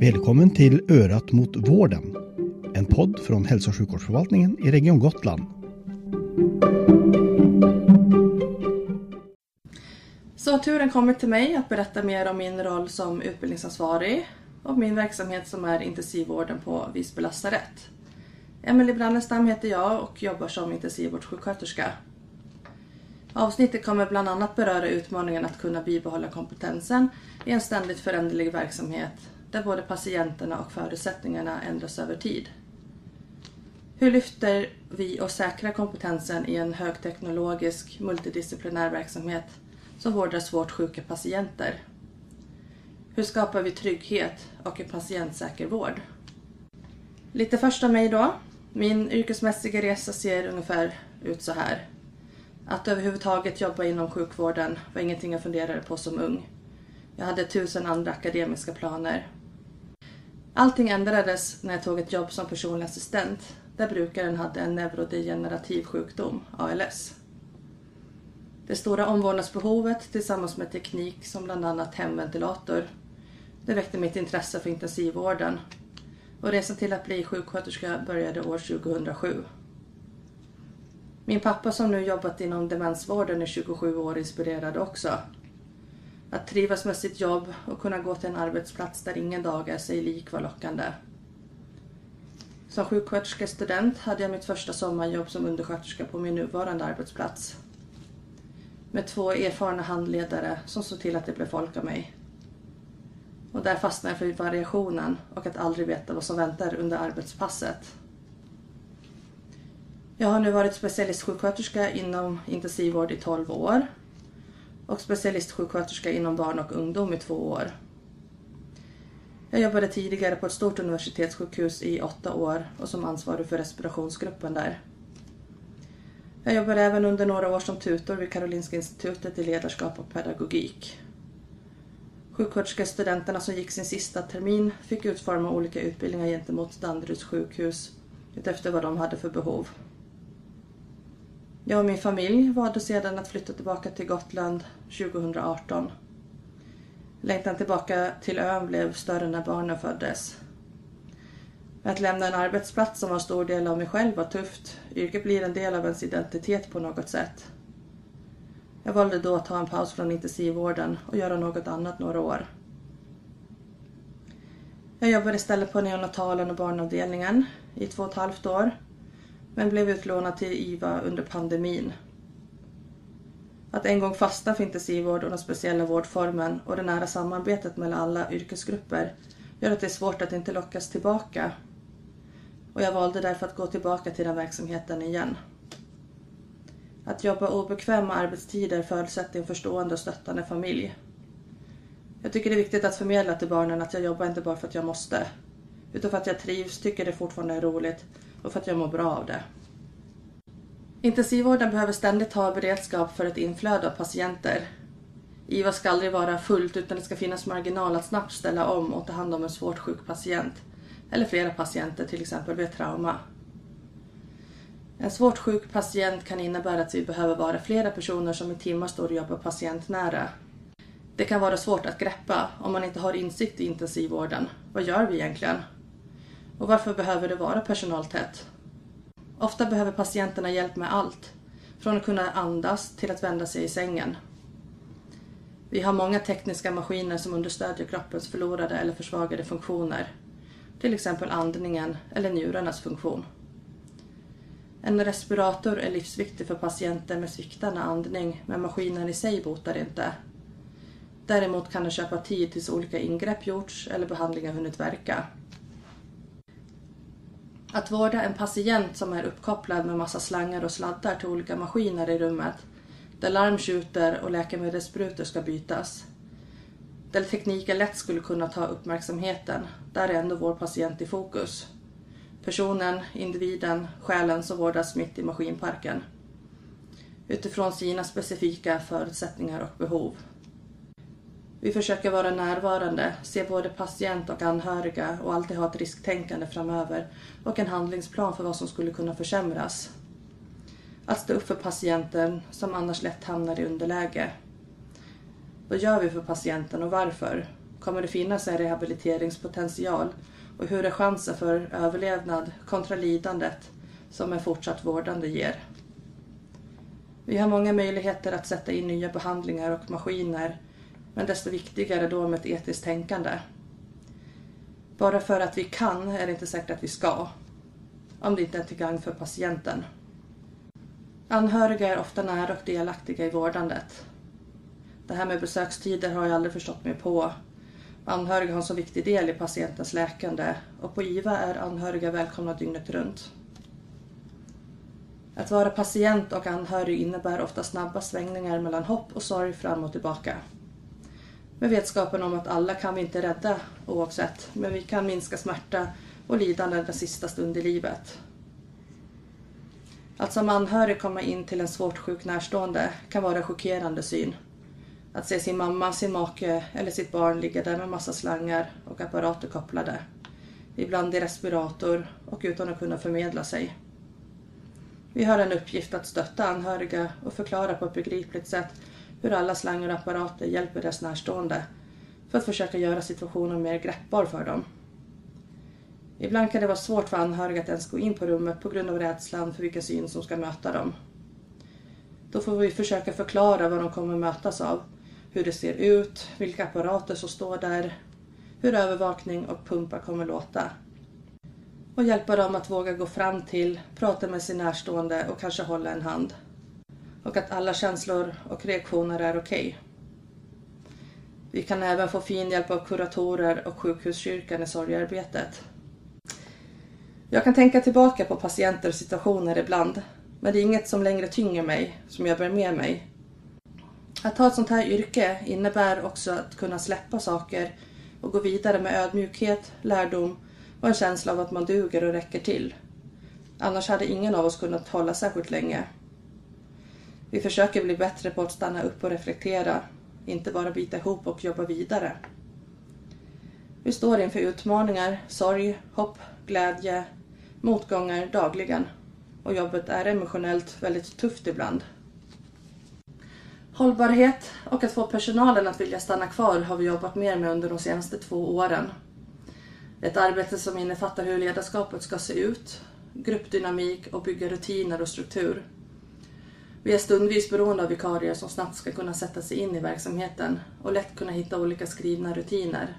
Välkommen till Örat mot vården. En podd från Hälso och sjukvårdsförvaltningen i Region Gotland. Så har turen kommit till mig att berätta mer om min roll som utbildningsansvarig och min verksamhet som är intensivvården på Visby lasarett. Emelie Brannestam heter jag och jobbar som intensivvårdssjuksköterska. Avsnittet kommer bland annat beröra utmaningen att kunna bibehålla kompetensen i en ständigt föränderlig verksamhet där både patienterna och förutsättningarna ändras över tid. Hur lyfter vi och säkrar kompetensen i en högteknologisk multidisciplinär verksamhet som vårdar svårt sjuka patienter? Hur skapar vi trygghet och en patientsäker vård? Lite först om mig då. Min yrkesmässiga resa ser ungefär ut så här. Att överhuvudtaget jobba inom sjukvården var ingenting jag funderade på som ung. Jag hade tusen andra akademiska planer. Allting ändrades när jag tog ett jobb som personlig assistent där brukaren hade en neurodegenerativ sjukdom, ALS. Det stora omvårdnadsbehovet tillsammans med teknik som bland annat hemventilator det väckte mitt intresse för intensivvården och resan till att bli sjuksköterska började år 2007. Min pappa som nu jobbat inom demensvården i 27 år inspirerade också. Att trivas med sitt jobb och kunna gå till en arbetsplats där ingen dag är sig lik var lockande. Som sjuksköterskestudent hade jag mitt första sommarjobb som undersköterska på min nuvarande arbetsplats. Med två erfarna handledare som såg till att det blev folk av mig. Och där fastnade jag för variationen och att aldrig veta vad som väntar under arbetspasset. Jag har nu varit specialistsjuksköterska inom intensivvård i 12 år och specialistsjuksköterska inom barn och ungdom i två år. Jag jobbade tidigare på ett stort universitetssjukhus i åtta år och som ansvarig för respirationsgruppen där. Jag jobbade även under några år som tutor vid Karolinska institutet i ledarskap och pedagogik. Sjuksköterskestudenterna som gick sin sista termin fick utforma olika utbildningar gentemot Danderyds sjukhus utefter vad de hade för behov. Jag och min familj valde sedan att flytta tillbaka till Gotland 2018. Längtan tillbaka till ön blev större när barnen föddes. Att lämna en arbetsplats som var en stor del av mig själv var tufft. Yrket blir en del av ens identitet på något sätt. Jag valde då att ta en paus från intensivvården och göra något annat några år. Jag jobbade istället på neonatalen och barnavdelningen i två och ett halvt år men blev utlånad till IVA under pandemin. Att en gång fastna för intensivvård och den speciella vårdformen och det nära samarbetet mellan alla yrkesgrupper gör att det är svårt att inte lockas tillbaka. Och jag valde därför att gå tillbaka till den verksamheten igen. Att jobba obekväma arbetstider förutsätter en förstående och stöttande familj. Jag tycker det är viktigt att förmedla till barnen att jag jobbar inte bara för att jag måste, utan för att jag trivs, tycker det fortfarande är roligt och för att jag mår bra av det. Intensivvården behöver ständigt ha beredskap för ett inflöde av patienter. IVA ska aldrig vara fullt utan det ska finnas marginal att snabbt ställa om och ta hand om en svårt sjuk patient eller flera patienter, till exempel vid trauma. En svårt sjuk patient kan innebära att vi behöver vara flera personer som i timmar står och jobbar patientnära. Det kan vara svårt att greppa om man inte har insikt i intensivvården. Vad gör vi egentligen? Och varför behöver det vara personaltätt? Ofta behöver patienterna hjälp med allt, från att kunna andas till att vända sig i sängen. Vi har många tekniska maskiner som understödjer kroppens förlorade eller försvagade funktioner, till exempel andningen eller njurarnas funktion. En respirator är livsviktig för patienter med sviktande andning men maskinen i sig botar inte. Däremot kan den köpa tid tills olika ingrepp gjorts eller behandlingar hunnit verka. Att vårda en patient som är uppkopplad med massa slangar och sladdar till olika maskiner i rummet, där larm skjuter och läkemedelssprutor ska bytas. Där tekniken lätt skulle kunna ta uppmärksamheten, där är ändå vår patient i fokus. Personen, individen, själen som vårdas mitt i maskinparken. Utifrån sina specifika förutsättningar och behov. Vi försöker vara närvarande, se både patient och anhöriga och alltid ha ett risktänkande framöver och en handlingsplan för vad som skulle kunna försämras. Att stå upp för patienten som annars lätt hamnar i underläge. Vad gör vi för patienten och varför? Kommer det finnas en rehabiliteringspotential och hur är chansen för överlevnad kontra lidandet som en fortsatt vårdande ger? Vi har många möjligheter att sätta in nya behandlingar och maskiner men desto viktigare då med ett etiskt tänkande. Bara för att vi kan är det inte säkert att vi ska. Om det inte är till gagn för patienten. Anhöriga är ofta nära och delaktiga i vårdandet. Det här med besökstider har jag aldrig förstått mig på. Anhöriga har en så viktig del i patientens läkande och på IVA är anhöriga välkomna dygnet runt. Att vara patient och anhörig innebär ofta snabba svängningar mellan hopp och sorg fram och tillbaka. Med vetskapen om att alla kan vi inte rädda oavsett, men vi kan minska smärta och lidande den sista stund i livet. Att som anhörig komma in till en svårt sjuk närstående kan vara en chockerande syn. Att se sin mamma, sin make eller sitt barn ligga där med massa slangar och apparater kopplade. Ibland i respirator och utan att kunna förmedla sig. Vi har en uppgift att stötta anhöriga och förklara på ett begripligt sätt hur alla slangar och apparater hjälper deras närstående för att försöka göra situationen mer greppbar för dem. Ibland kan det vara svårt för anhöriga att ens gå in på rummet på grund av rädslan för vilken syn som ska möta dem. Då får vi försöka förklara vad de kommer mötas av, hur det ser ut, vilka apparater som står där, hur övervakning och pumpar kommer låta. Och hjälpa dem att våga gå fram till, prata med sin närstående och kanske hålla en hand. Och att alla känslor och reaktioner är okej. Okay. Vi kan även få fin hjälp av kuratorer och sjukhuskyrkan i sorgearbetet. Jag kan tänka tillbaka på patienter och situationer ibland, men det är inget som längre tynger mig, som jag bär med mig. Att ha ett sånt här yrke innebär också att kunna släppa saker och gå vidare med ödmjukhet, lärdom och en känsla av att man duger och räcker till. Annars hade ingen av oss kunnat hålla särskilt länge. Vi försöker bli bättre på att stanna upp och reflektera, inte bara bita ihop och jobba vidare. Vi står inför utmaningar, sorg, hopp, glädje, motgångar dagligen och jobbet är emotionellt väldigt tufft ibland. Hållbarhet och att få personalen att vilja stanna kvar har vi jobbat mer med under de senaste två åren. Ett arbete som innefattar hur ledarskapet ska se ut, gruppdynamik och bygga rutiner och struktur. Vi är stundvis beroende av vikarier som snabbt ska kunna sätta sig in i verksamheten och lätt kunna hitta olika skrivna rutiner.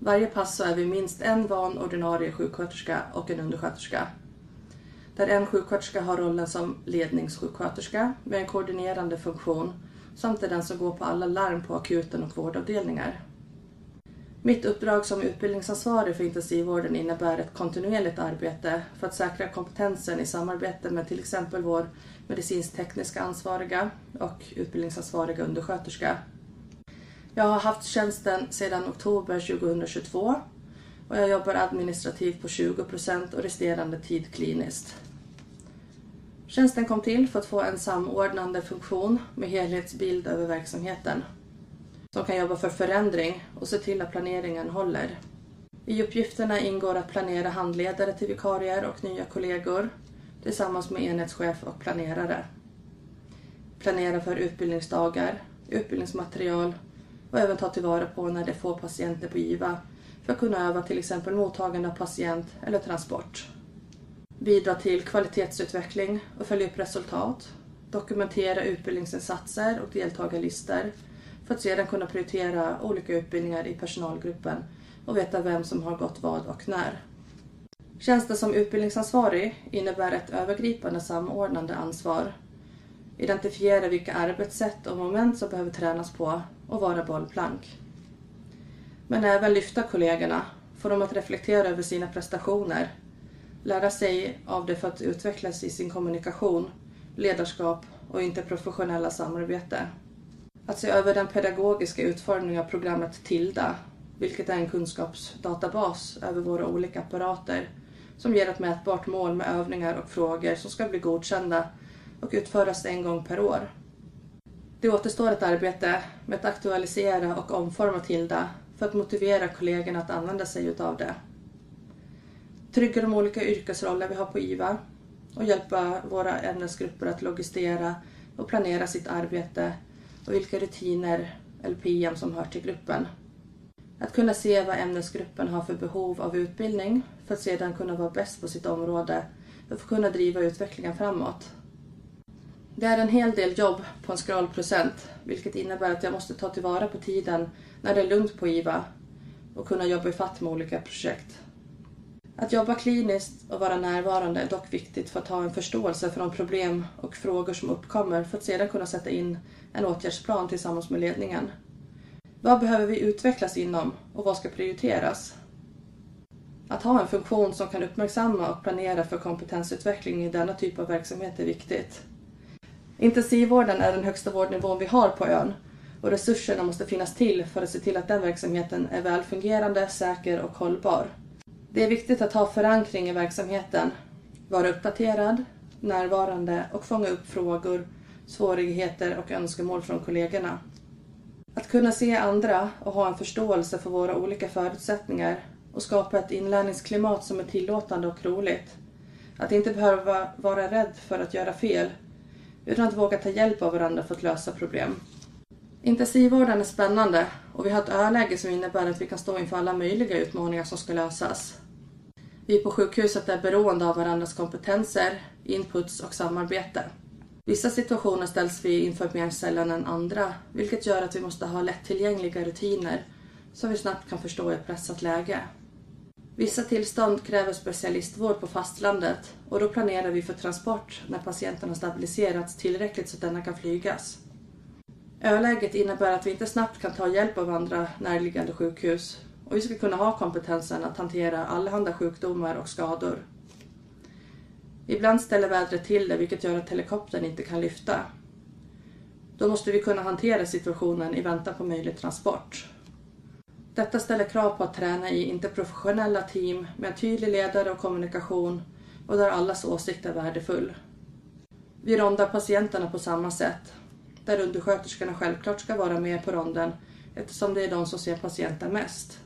Varje pass så är vi minst en van ordinarie sjuksköterska och en undersköterska. Där en sjuksköterska har rollen som ledningssjuksköterska med en koordinerande funktion samt är den som går på alla larm på akuten och vårdavdelningar. Mitt uppdrag som utbildningsansvarig för intensivvården innebär ett kontinuerligt arbete för att säkra kompetensen i samarbete med till exempel vår medicinskt-tekniska ansvariga och utbildningsansvariga undersköterska. Jag har haft tjänsten sedan oktober 2022 och jag jobbar administrativt på 20 procent och resterande tid kliniskt. Tjänsten kom till för att få en samordnande funktion med helhetsbild över verksamheten som kan jobba för förändring och se till att planeringen håller. I uppgifterna ingår att planera handledare till vikarier och nya kollegor tillsammans med enhetschef och planerare. Planera för utbildningsdagar, utbildningsmaterial och även ta tillvara på när det får patienter på IVA för att kunna öva till exempel mottagande av patient eller transport. Bidra till kvalitetsutveckling och följa upp resultat. Dokumentera utbildningsinsatser och deltagarlistor för att sedan kunna prioritera olika utbildningar i personalgruppen och veta vem som har gått vad och när. Tjänsten som utbildningsansvarig innebär ett övergripande samordnande ansvar. Identifiera vilka arbetssätt och moment som behöver tränas på och vara bollplank. Men även lyfta kollegorna, få dem att reflektera över sina prestationer, lära sig av det för att utvecklas i sin kommunikation, ledarskap och interprofessionella samarbete. Att se över den pedagogiska utformningen av programmet TILDA, vilket är en kunskapsdatabas över våra olika apparater som ger ett mätbart mål med övningar och frågor som ska bli godkända och utföras en gång per år. Det återstår ett arbete med att aktualisera och omforma Tilda för att motivera kollegorna att använda sig utav det. Trygga de olika yrkesroller vi har på IVA och hjälpa våra ämnesgrupper att logistera och planera sitt arbete och vilka rutiner eller PM som hör till gruppen. Att kunna se vad ämnesgruppen har för behov av utbildning för att sedan kunna vara bäst på sitt område för att kunna driva utvecklingen framåt. Det är en hel del jobb på en scrollprocent, vilket innebär att jag måste ta tillvara på tiden när det är lugnt på IVA och kunna jobba ifatt med olika projekt. Att jobba kliniskt och vara närvarande är dock viktigt för att ha en förståelse för de problem och frågor som uppkommer för att sedan kunna sätta in en åtgärdsplan tillsammans med ledningen. Vad behöver vi utvecklas inom och vad ska prioriteras? Att ha en funktion som kan uppmärksamma och planera för kompetensutveckling i denna typ av verksamhet är viktigt. Intensivvården är den högsta vårdnivån vi har på ön och resurserna måste finnas till för att se till att den verksamheten är välfungerande, säker och hållbar. Det är viktigt att ha förankring i verksamheten, vara uppdaterad, närvarande och fånga upp frågor, svårigheter och önskemål från kollegorna. Att kunna se andra och ha en förståelse för våra olika förutsättningar och skapa ett inlärningsklimat som är tillåtande och roligt. Att inte behöva vara rädd för att göra fel, utan att våga ta hjälp av varandra för att lösa problem. Intensivvården är spännande och vi har ett öläge som innebär att vi kan stå inför alla möjliga utmaningar som ska lösas. Vi på sjukhuset är beroende av varandras kompetenser, inputs och samarbete. Vissa situationer ställs vi inför mer sällan än andra, vilket gör att vi måste ha lättillgängliga rutiner som vi snabbt kan förstå i ett pressat läge. Vissa tillstånd kräver specialistvård på fastlandet och då planerar vi för transport när patienten har stabiliserats tillräckligt så att denna kan flygas. Öläget innebär att vi inte snabbt kan ta hjälp av andra närliggande sjukhus och vi ska kunna ha kompetensen att hantera allehanda sjukdomar och skador. Ibland ställer vädret till det vilket gör att helikoptern inte kan lyfta. Då måste vi kunna hantera situationen i väntan på möjlig transport. Detta ställer krav på att träna i interprofessionella team med en tydlig ledare och kommunikation och där allas åsikt är värdefull. Vi rondar patienterna på samma sätt, där undersköterskorna självklart ska vara med på ronden eftersom det är de som ser patienten mest,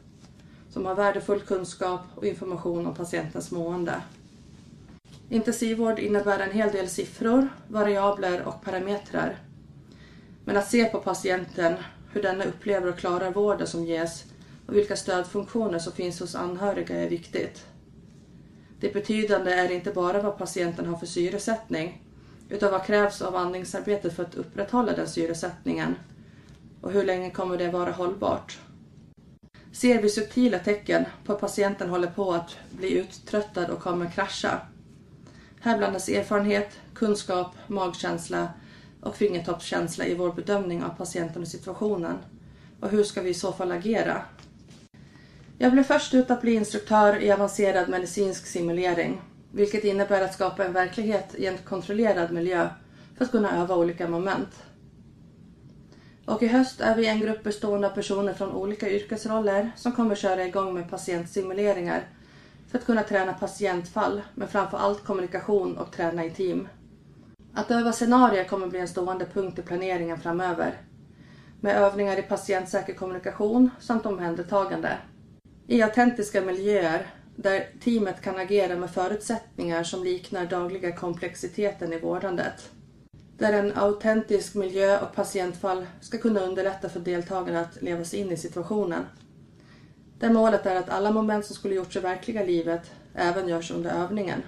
som har värdefull kunskap och information om patientens mående. Intensivvård innebär en hel del siffror, variabler och parametrar. Men att se på patienten, hur denna upplever och klarar vården som ges och vilka stödfunktioner som finns hos anhöriga är viktigt. Det betydande är inte bara vad patienten har för syresättning utan vad krävs av andningsarbetet för att upprätthålla den syresättningen och hur länge kommer det vara hållbart. Ser vi subtila tecken på att patienten håller på att bli uttröttad och kommer krascha här blandas erfarenhet, kunskap, magkänsla och fingertoppskänsla i vår bedömning av patienten och situationen. Och hur ska vi i så fall agera? Jag blev först ut att bli instruktör i avancerad medicinsk simulering, vilket innebär att skapa en verklighet i en kontrollerad miljö för att kunna öva olika moment. Och i höst är vi en grupp bestående av personer från olika yrkesroller som kommer köra igång med patientsimuleringar för att kunna träna patientfall, men framför allt kommunikation och träna i team. Att öva scenarier kommer bli en stående punkt i planeringen framöver. Med övningar i patientsäker kommunikation samt omhändertagande. I autentiska miljöer där teamet kan agera med förutsättningar som liknar dagliga komplexiteten i vårdandet. Där en autentisk miljö och patientfall ska kunna underlätta för deltagarna att leva sig in i situationen. Där målet är att alla moment som skulle gjorts i verkliga livet även görs under övningen.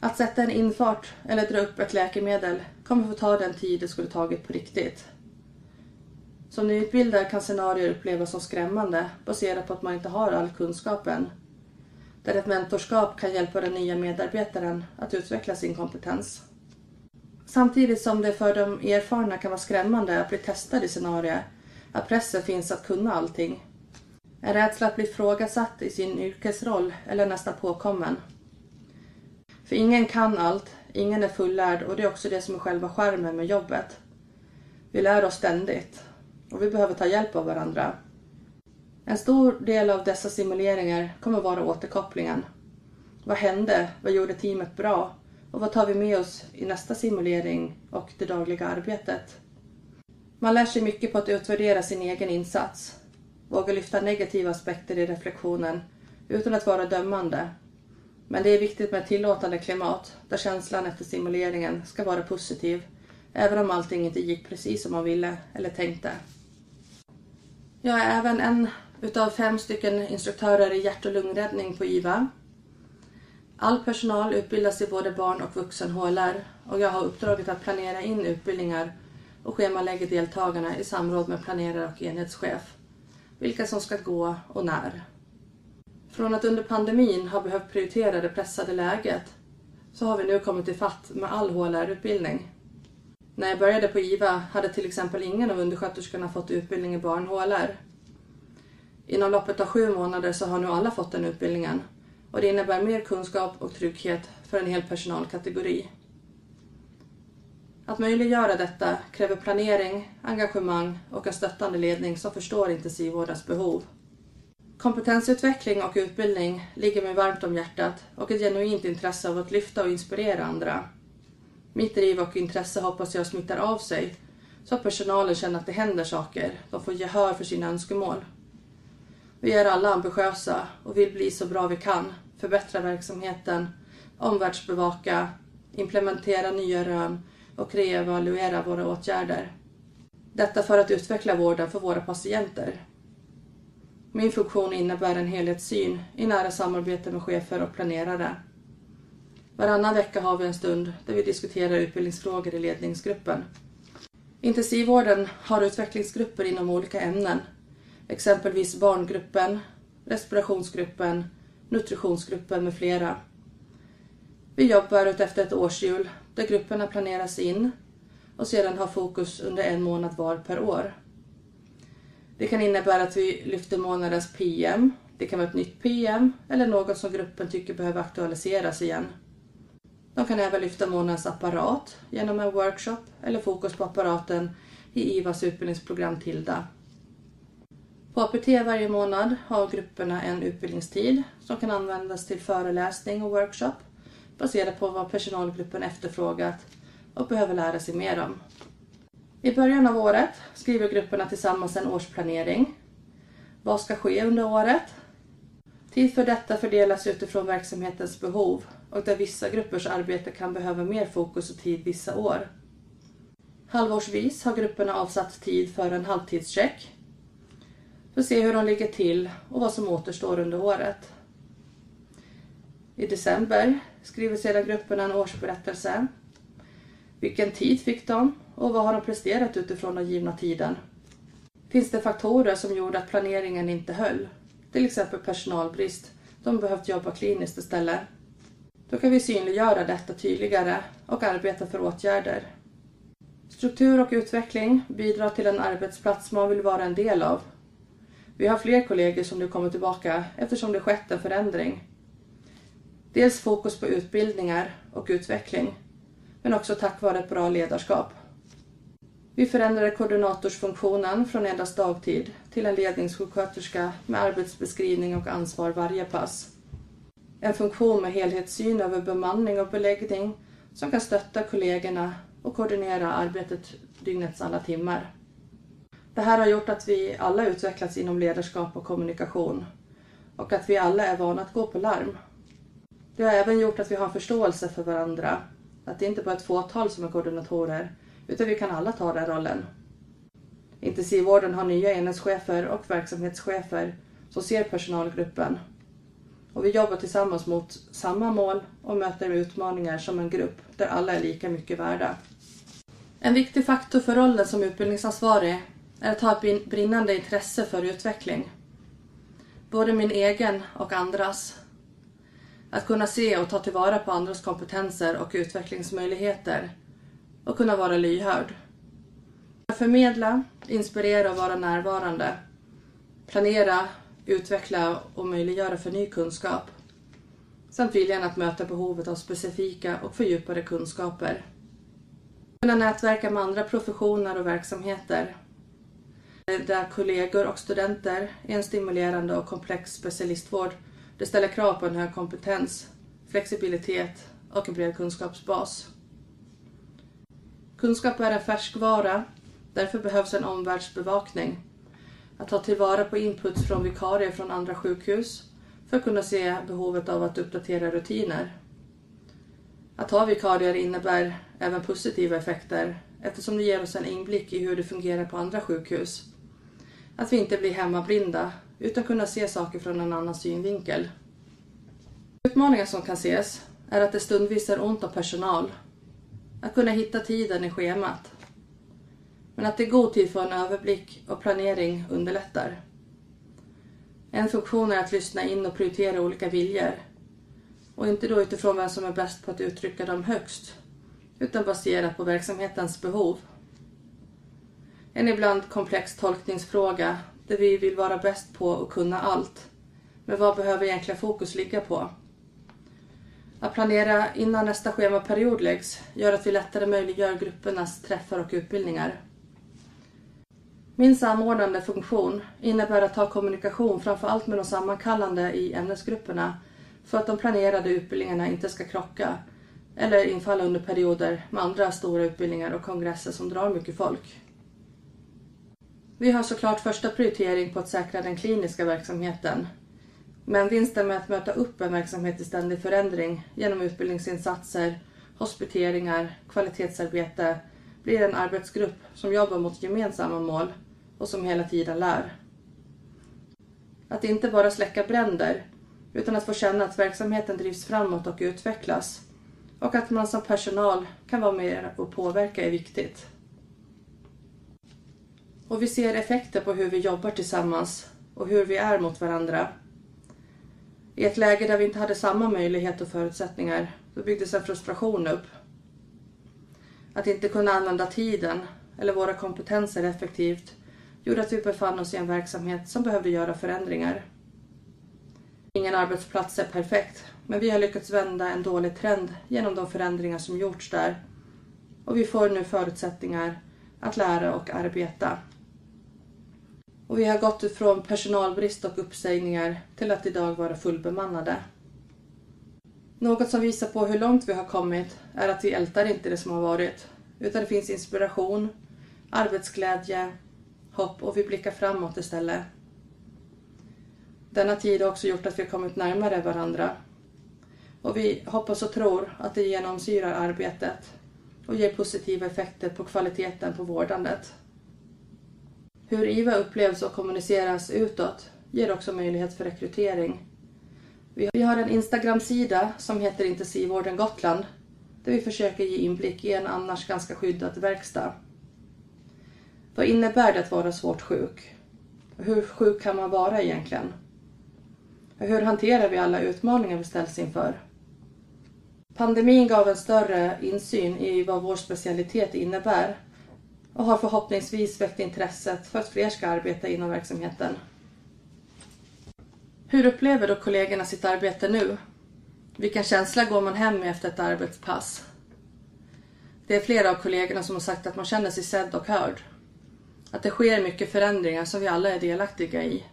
Att sätta en infart eller dra upp ett läkemedel kommer få ta den tid det skulle tagit på riktigt. Som nyutbildad kan scenarier upplevas som skrämmande baserat på att man inte har all kunskap än. Där ett mentorskap kan hjälpa den nya medarbetaren att utveckla sin kompetens. Samtidigt som det för de erfarna kan vara skrämmande att bli testad i scenarier, att pressen finns att kunna allting en rädsla att bli frågasatt i sin yrkesroll eller nästan påkommen. För ingen kan allt, ingen är fullärd och det är också det som är själva skärmen med jobbet. Vi lär oss ständigt och vi behöver ta hjälp av varandra. En stor del av dessa simuleringar kommer vara återkopplingen. Vad hände? Vad gjorde teamet bra? Och vad tar vi med oss i nästa simulering och det dagliga arbetet? Man lär sig mycket på att utvärdera sin egen insats Våga lyfta negativa aspekter i reflektionen utan att vara dömande. Men det är viktigt med ett tillåtande klimat där känslan efter simuleringen ska vara positiv även om allting inte gick precis som man ville eller tänkte. Jag är även en utav fem stycken instruktörer i hjärt och lungräddning på IVA. All personal utbildas i både barn och vuxen HLR och jag har uppdraget att planera in utbildningar och schemalägga deltagarna i samråd med planerare och enhetschef. Vilka som ska gå och när. Från att under pandemin ha behövt prioritera det pressade läget så har vi nu kommit ifatt med all HLR-utbildning. När jag började på IVA hade till exempel ingen av undersköterskorna fått utbildning i barn-HLR. Inom loppet av sju månader så har nu alla fått den utbildningen och det innebär mer kunskap och trygghet för en hel personalkategori. Att möjliggöra detta kräver planering, engagemang och en stöttande ledning som förstår intensivvårdens behov. Kompetensutveckling och utbildning ligger mig varmt om hjärtat och ett genuint intresse av att lyfta och inspirera andra. Mitt driv och intresse hoppas jag smittar av sig så att personalen känner att det händer saker, de får gehör för sina önskemål. Vi är alla ambitiösa och vill bli så bra vi kan, förbättra verksamheten, omvärldsbevaka, implementera nya rön och reevaluera våra åtgärder. Detta för att utveckla vården för våra patienter. Min funktion innebär en helhetssyn i nära samarbete med chefer och planerare. Varannan vecka har vi en stund där vi diskuterar utbildningsfrågor i ledningsgruppen. Intensivvården har utvecklingsgrupper inom olika ämnen, exempelvis barngruppen, respirationsgruppen, nutritionsgruppen med flera. Vi jobbar utefter ett årshjul där grupperna planeras in och sedan har fokus under en månad var per år. Det kan innebära att vi lyfter månadens PM, det kan vara ett nytt PM eller något som gruppen tycker behöver aktualiseras igen. De kan även lyfta månadens apparat genom en workshop eller fokus på apparaten i IVAs utbildningsprogram TILDA. På APT varje månad har grupperna en utbildningstid som kan användas till föreläsning och workshop baserat på vad personalgruppen efterfrågat och behöver lära sig mer om. I början av året skriver grupperna tillsammans en årsplanering. Vad ska ske under året? Tid för detta fördelas utifrån verksamhetens behov och där vissa gruppers arbete kan behöva mer fokus och tid vissa år. Halvårsvis har grupperna avsatt tid för en halvtidscheck för att se hur de ligger till och vad som återstår under året. I december skriver sedan grupperna en årsberättelse. Vilken tid fick de och vad har de presterat utifrån den givna tiden? Finns det faktorer som gjorde att planeringen inte höll? Till exempel personalbrist. De behövt jobba kliniskt istället. Då kan vi synliggöra detta tydligare och arbeta för åtgärder. Struktur och utveckling bidrar till en arbetsplats man vill vara en del av. Vi har fler kollegor som nu kommer tillbaka eftersom det skett en förändring. Dels fokus på utbildningar och utveckling, men också tack vare ett bra ledarskap. Vi förändrade koordinatorsfunktionen från endast dagtid till en ledningssjuksköterska med arbetsbeskrivning och ansvar varje pass. En funktion med helhetssyn över bemanning och beläggning som kan stötta kollegorna och koordinera arbetet dygnets alla timmar. Det här har gjort att vi alla utvecklats inom ledarskap och kommunikation och att vi alla är vana att gå på larm. Det har även gjort att vi har förståelse för varandra, att det inte bara är ett fåtal som är koordinatorer utan vi kan alla ta den rollen. Intensivvården har nya enhetschefer och verksamhetschefer som ser personalgruppen. Och vi jobbar tillsammans mot samma mål och möter utmaningar som en grupp där alla är lika mycket värda. En viktig faktor för rollen som utbildningsansvarig är att ha ett brinnande intresse för utveckling. Både min egen och andras. Att kunna se och ta tillvara på andras kompetenser och utvecklingsmöjligheter och kunna vara lyhörd. Att Förmedla, inspirera och vara närvarande. Planera, utveckla och möjliggöra för ny kunskap. Samt viljan att möta behovet av specifika och fördjupade kunskaper. Kunna nätverka med andra professioner och verksamheter. Där kollegor och studenter är en stimulerande och komplex specialistvård. Det ställer krav på en hög kompetens, flexibilitet och en bred kunskapsbas. Kunskap är en färskvara, därför behövs en omvärldsbevakning. Att ta tillvara på input från vikarier från andra sjukhus för att kunna se behovet av att uppdatera rutiner. Att ha vikarier innebär även positiva effekter eftersom det ger oss en inblick i hur det fungerar på andra sjukhus. Att vi inte blir hemmablinda utan kunna se saker från en annan synvinkel. Utmaningar som kan ses är att det stundvis är ont om personal. Att kunna hitta tiden i schemat. Men att i god tid få en överblick och planering underlättar. En funktion är att lyssna in och prioritera olika viljor. Och inte då utifrån vem som är bäst på att uttrycka dem högst, utan baserat på verksamhetens behov. En ibland komplex tolkningsfråga där vi vill vara bäst på och kunna allt. Men vad behöver egentligen fokus ligga på? Att planera innan nästa schemaperiod läggs gör att vi lättare möjliggör gruppernas träffar och utbildningar. Min samordnande funktion innebär att ha kommunikation framför allt med de sammankallande i ämnesgrupperna för att de planerade utbildningarna inte ska krocka eller infalla under perioder med andra stora utbildningar och kongresser som drar mycket folk. Vi har såklart första prioritering på att säkra den kliniska verksamheten. Men vinsten med att möta upp en verksamhet i ständig förändring genom utbildningsinsatser, hospiteringar, kvalitetsarbete blir en arbetsgrupp som jobbar mot gemensamma mål och som hela tiden lär. Att inte bara släcka bränder utan att få känna att verksamheten drivs framåt och utvecklas och att man som personal kan vara med och påverka är viktigt. Och vi ser effekter på hur vi jobbar tillsammans och hur vi är mot varandra. I ett läge där vi inte hade samma möjlighet och förutsättningar, då byggdes en frustration upp. Att inte kunna använda tiden eller våra kompetenser effektivt gjorde att vi befann oss i en verksamhet som behövde göra förändringar. Ingen arbetsplats är perfekt, men vi har lyckats vända en dålig trend genom de förändringar som gjorts där. Och vi får nu förutsättningar att lära och arbeta. Och vi har gått ifrån personalbrist och uppsägningar till att idag vara fullbemannade. Något som visar på hur långt vi har kommit är att vi ältar inte det som har varit, utan det finns inspiration, arbetsglädje, hopp och vi blickar framåt istället. Denna tid har också gjort att vi har kommit närmare varandra. Och vi hoppas och tror att det genomsyrar arbetet och ger positiva effekter på kvaliteten på vårdandet. Hur IVA upplevs och kommuniceras utåt ger också möjlighet för rekrytering. Vi har en Instagram-sida som heter Intensivvården Gotland där vi försöker ge inblick i en annars ganska skyddad verkstad. Vad innebär det att vara svårt sjuk? Hur sjuk kan man vara egentligen? Hur hanterar vi alla utmaningar vi ställs inför? Pandemin gav en större insyn i vad vår specialitet innebär och har förhoppningsvis väckt intresset för att fler ska arbeta inom verksamheten. Hur upplever då kollegorna sitt arbete nu? Vilken känsla går man hem med efter ett arbetspass? Det är flera av kollegorna som har sagt att man känner sig sedd och hörd. Att det sker mycket förändringar som vi alla är delaktiga i.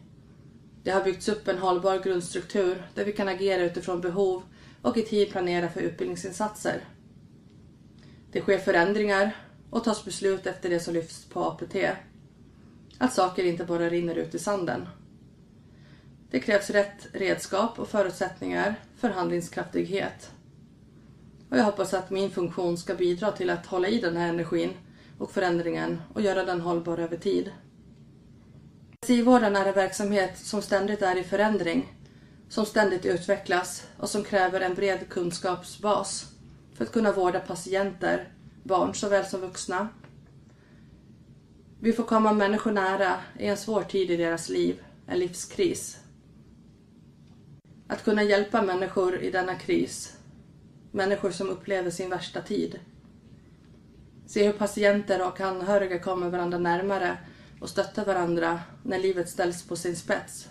Det har byggts upp en hållbar grundstruktur där vi kan agera utifrån behov och i tid planera för utbildningsinsatser. Det sker förändringar och tas beslut efter det som lyfts på APT. Att saker inte bara rinner ut i sanden. Det krävs rätt redskap och förutsättningar för handlingskraftighet. Och jag hoppas att min funktion ska bidra till att hålla i den här energin och förändringen och göra den hållbar över tid. Intensivvården är en verksamhet som ständigt är i förändring, som ständigt utvecklas och som kräver en bred kunskapsbas för att kunna vårda patienter, barn såväl som vuxna. Vi får komma människor nära i en svår tid i deras liv, en livskris. Att kunna hjälpa människor i denna kris, människor som upplever sin värsta tid. Se hur patienter och anhöriga kommer varandra närmare och stöttar varandra när livet ställs på sin spets.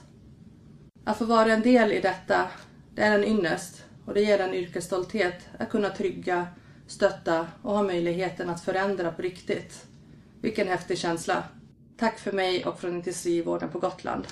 Att få vara en del i detta, det är en ynnest och det ger en yrkesstolthet att kunna trygga, stötta och ha möjligheten att förändra på riktigt. Vilken häftig känsla! Tack för mig och från intensivvården på Gotland.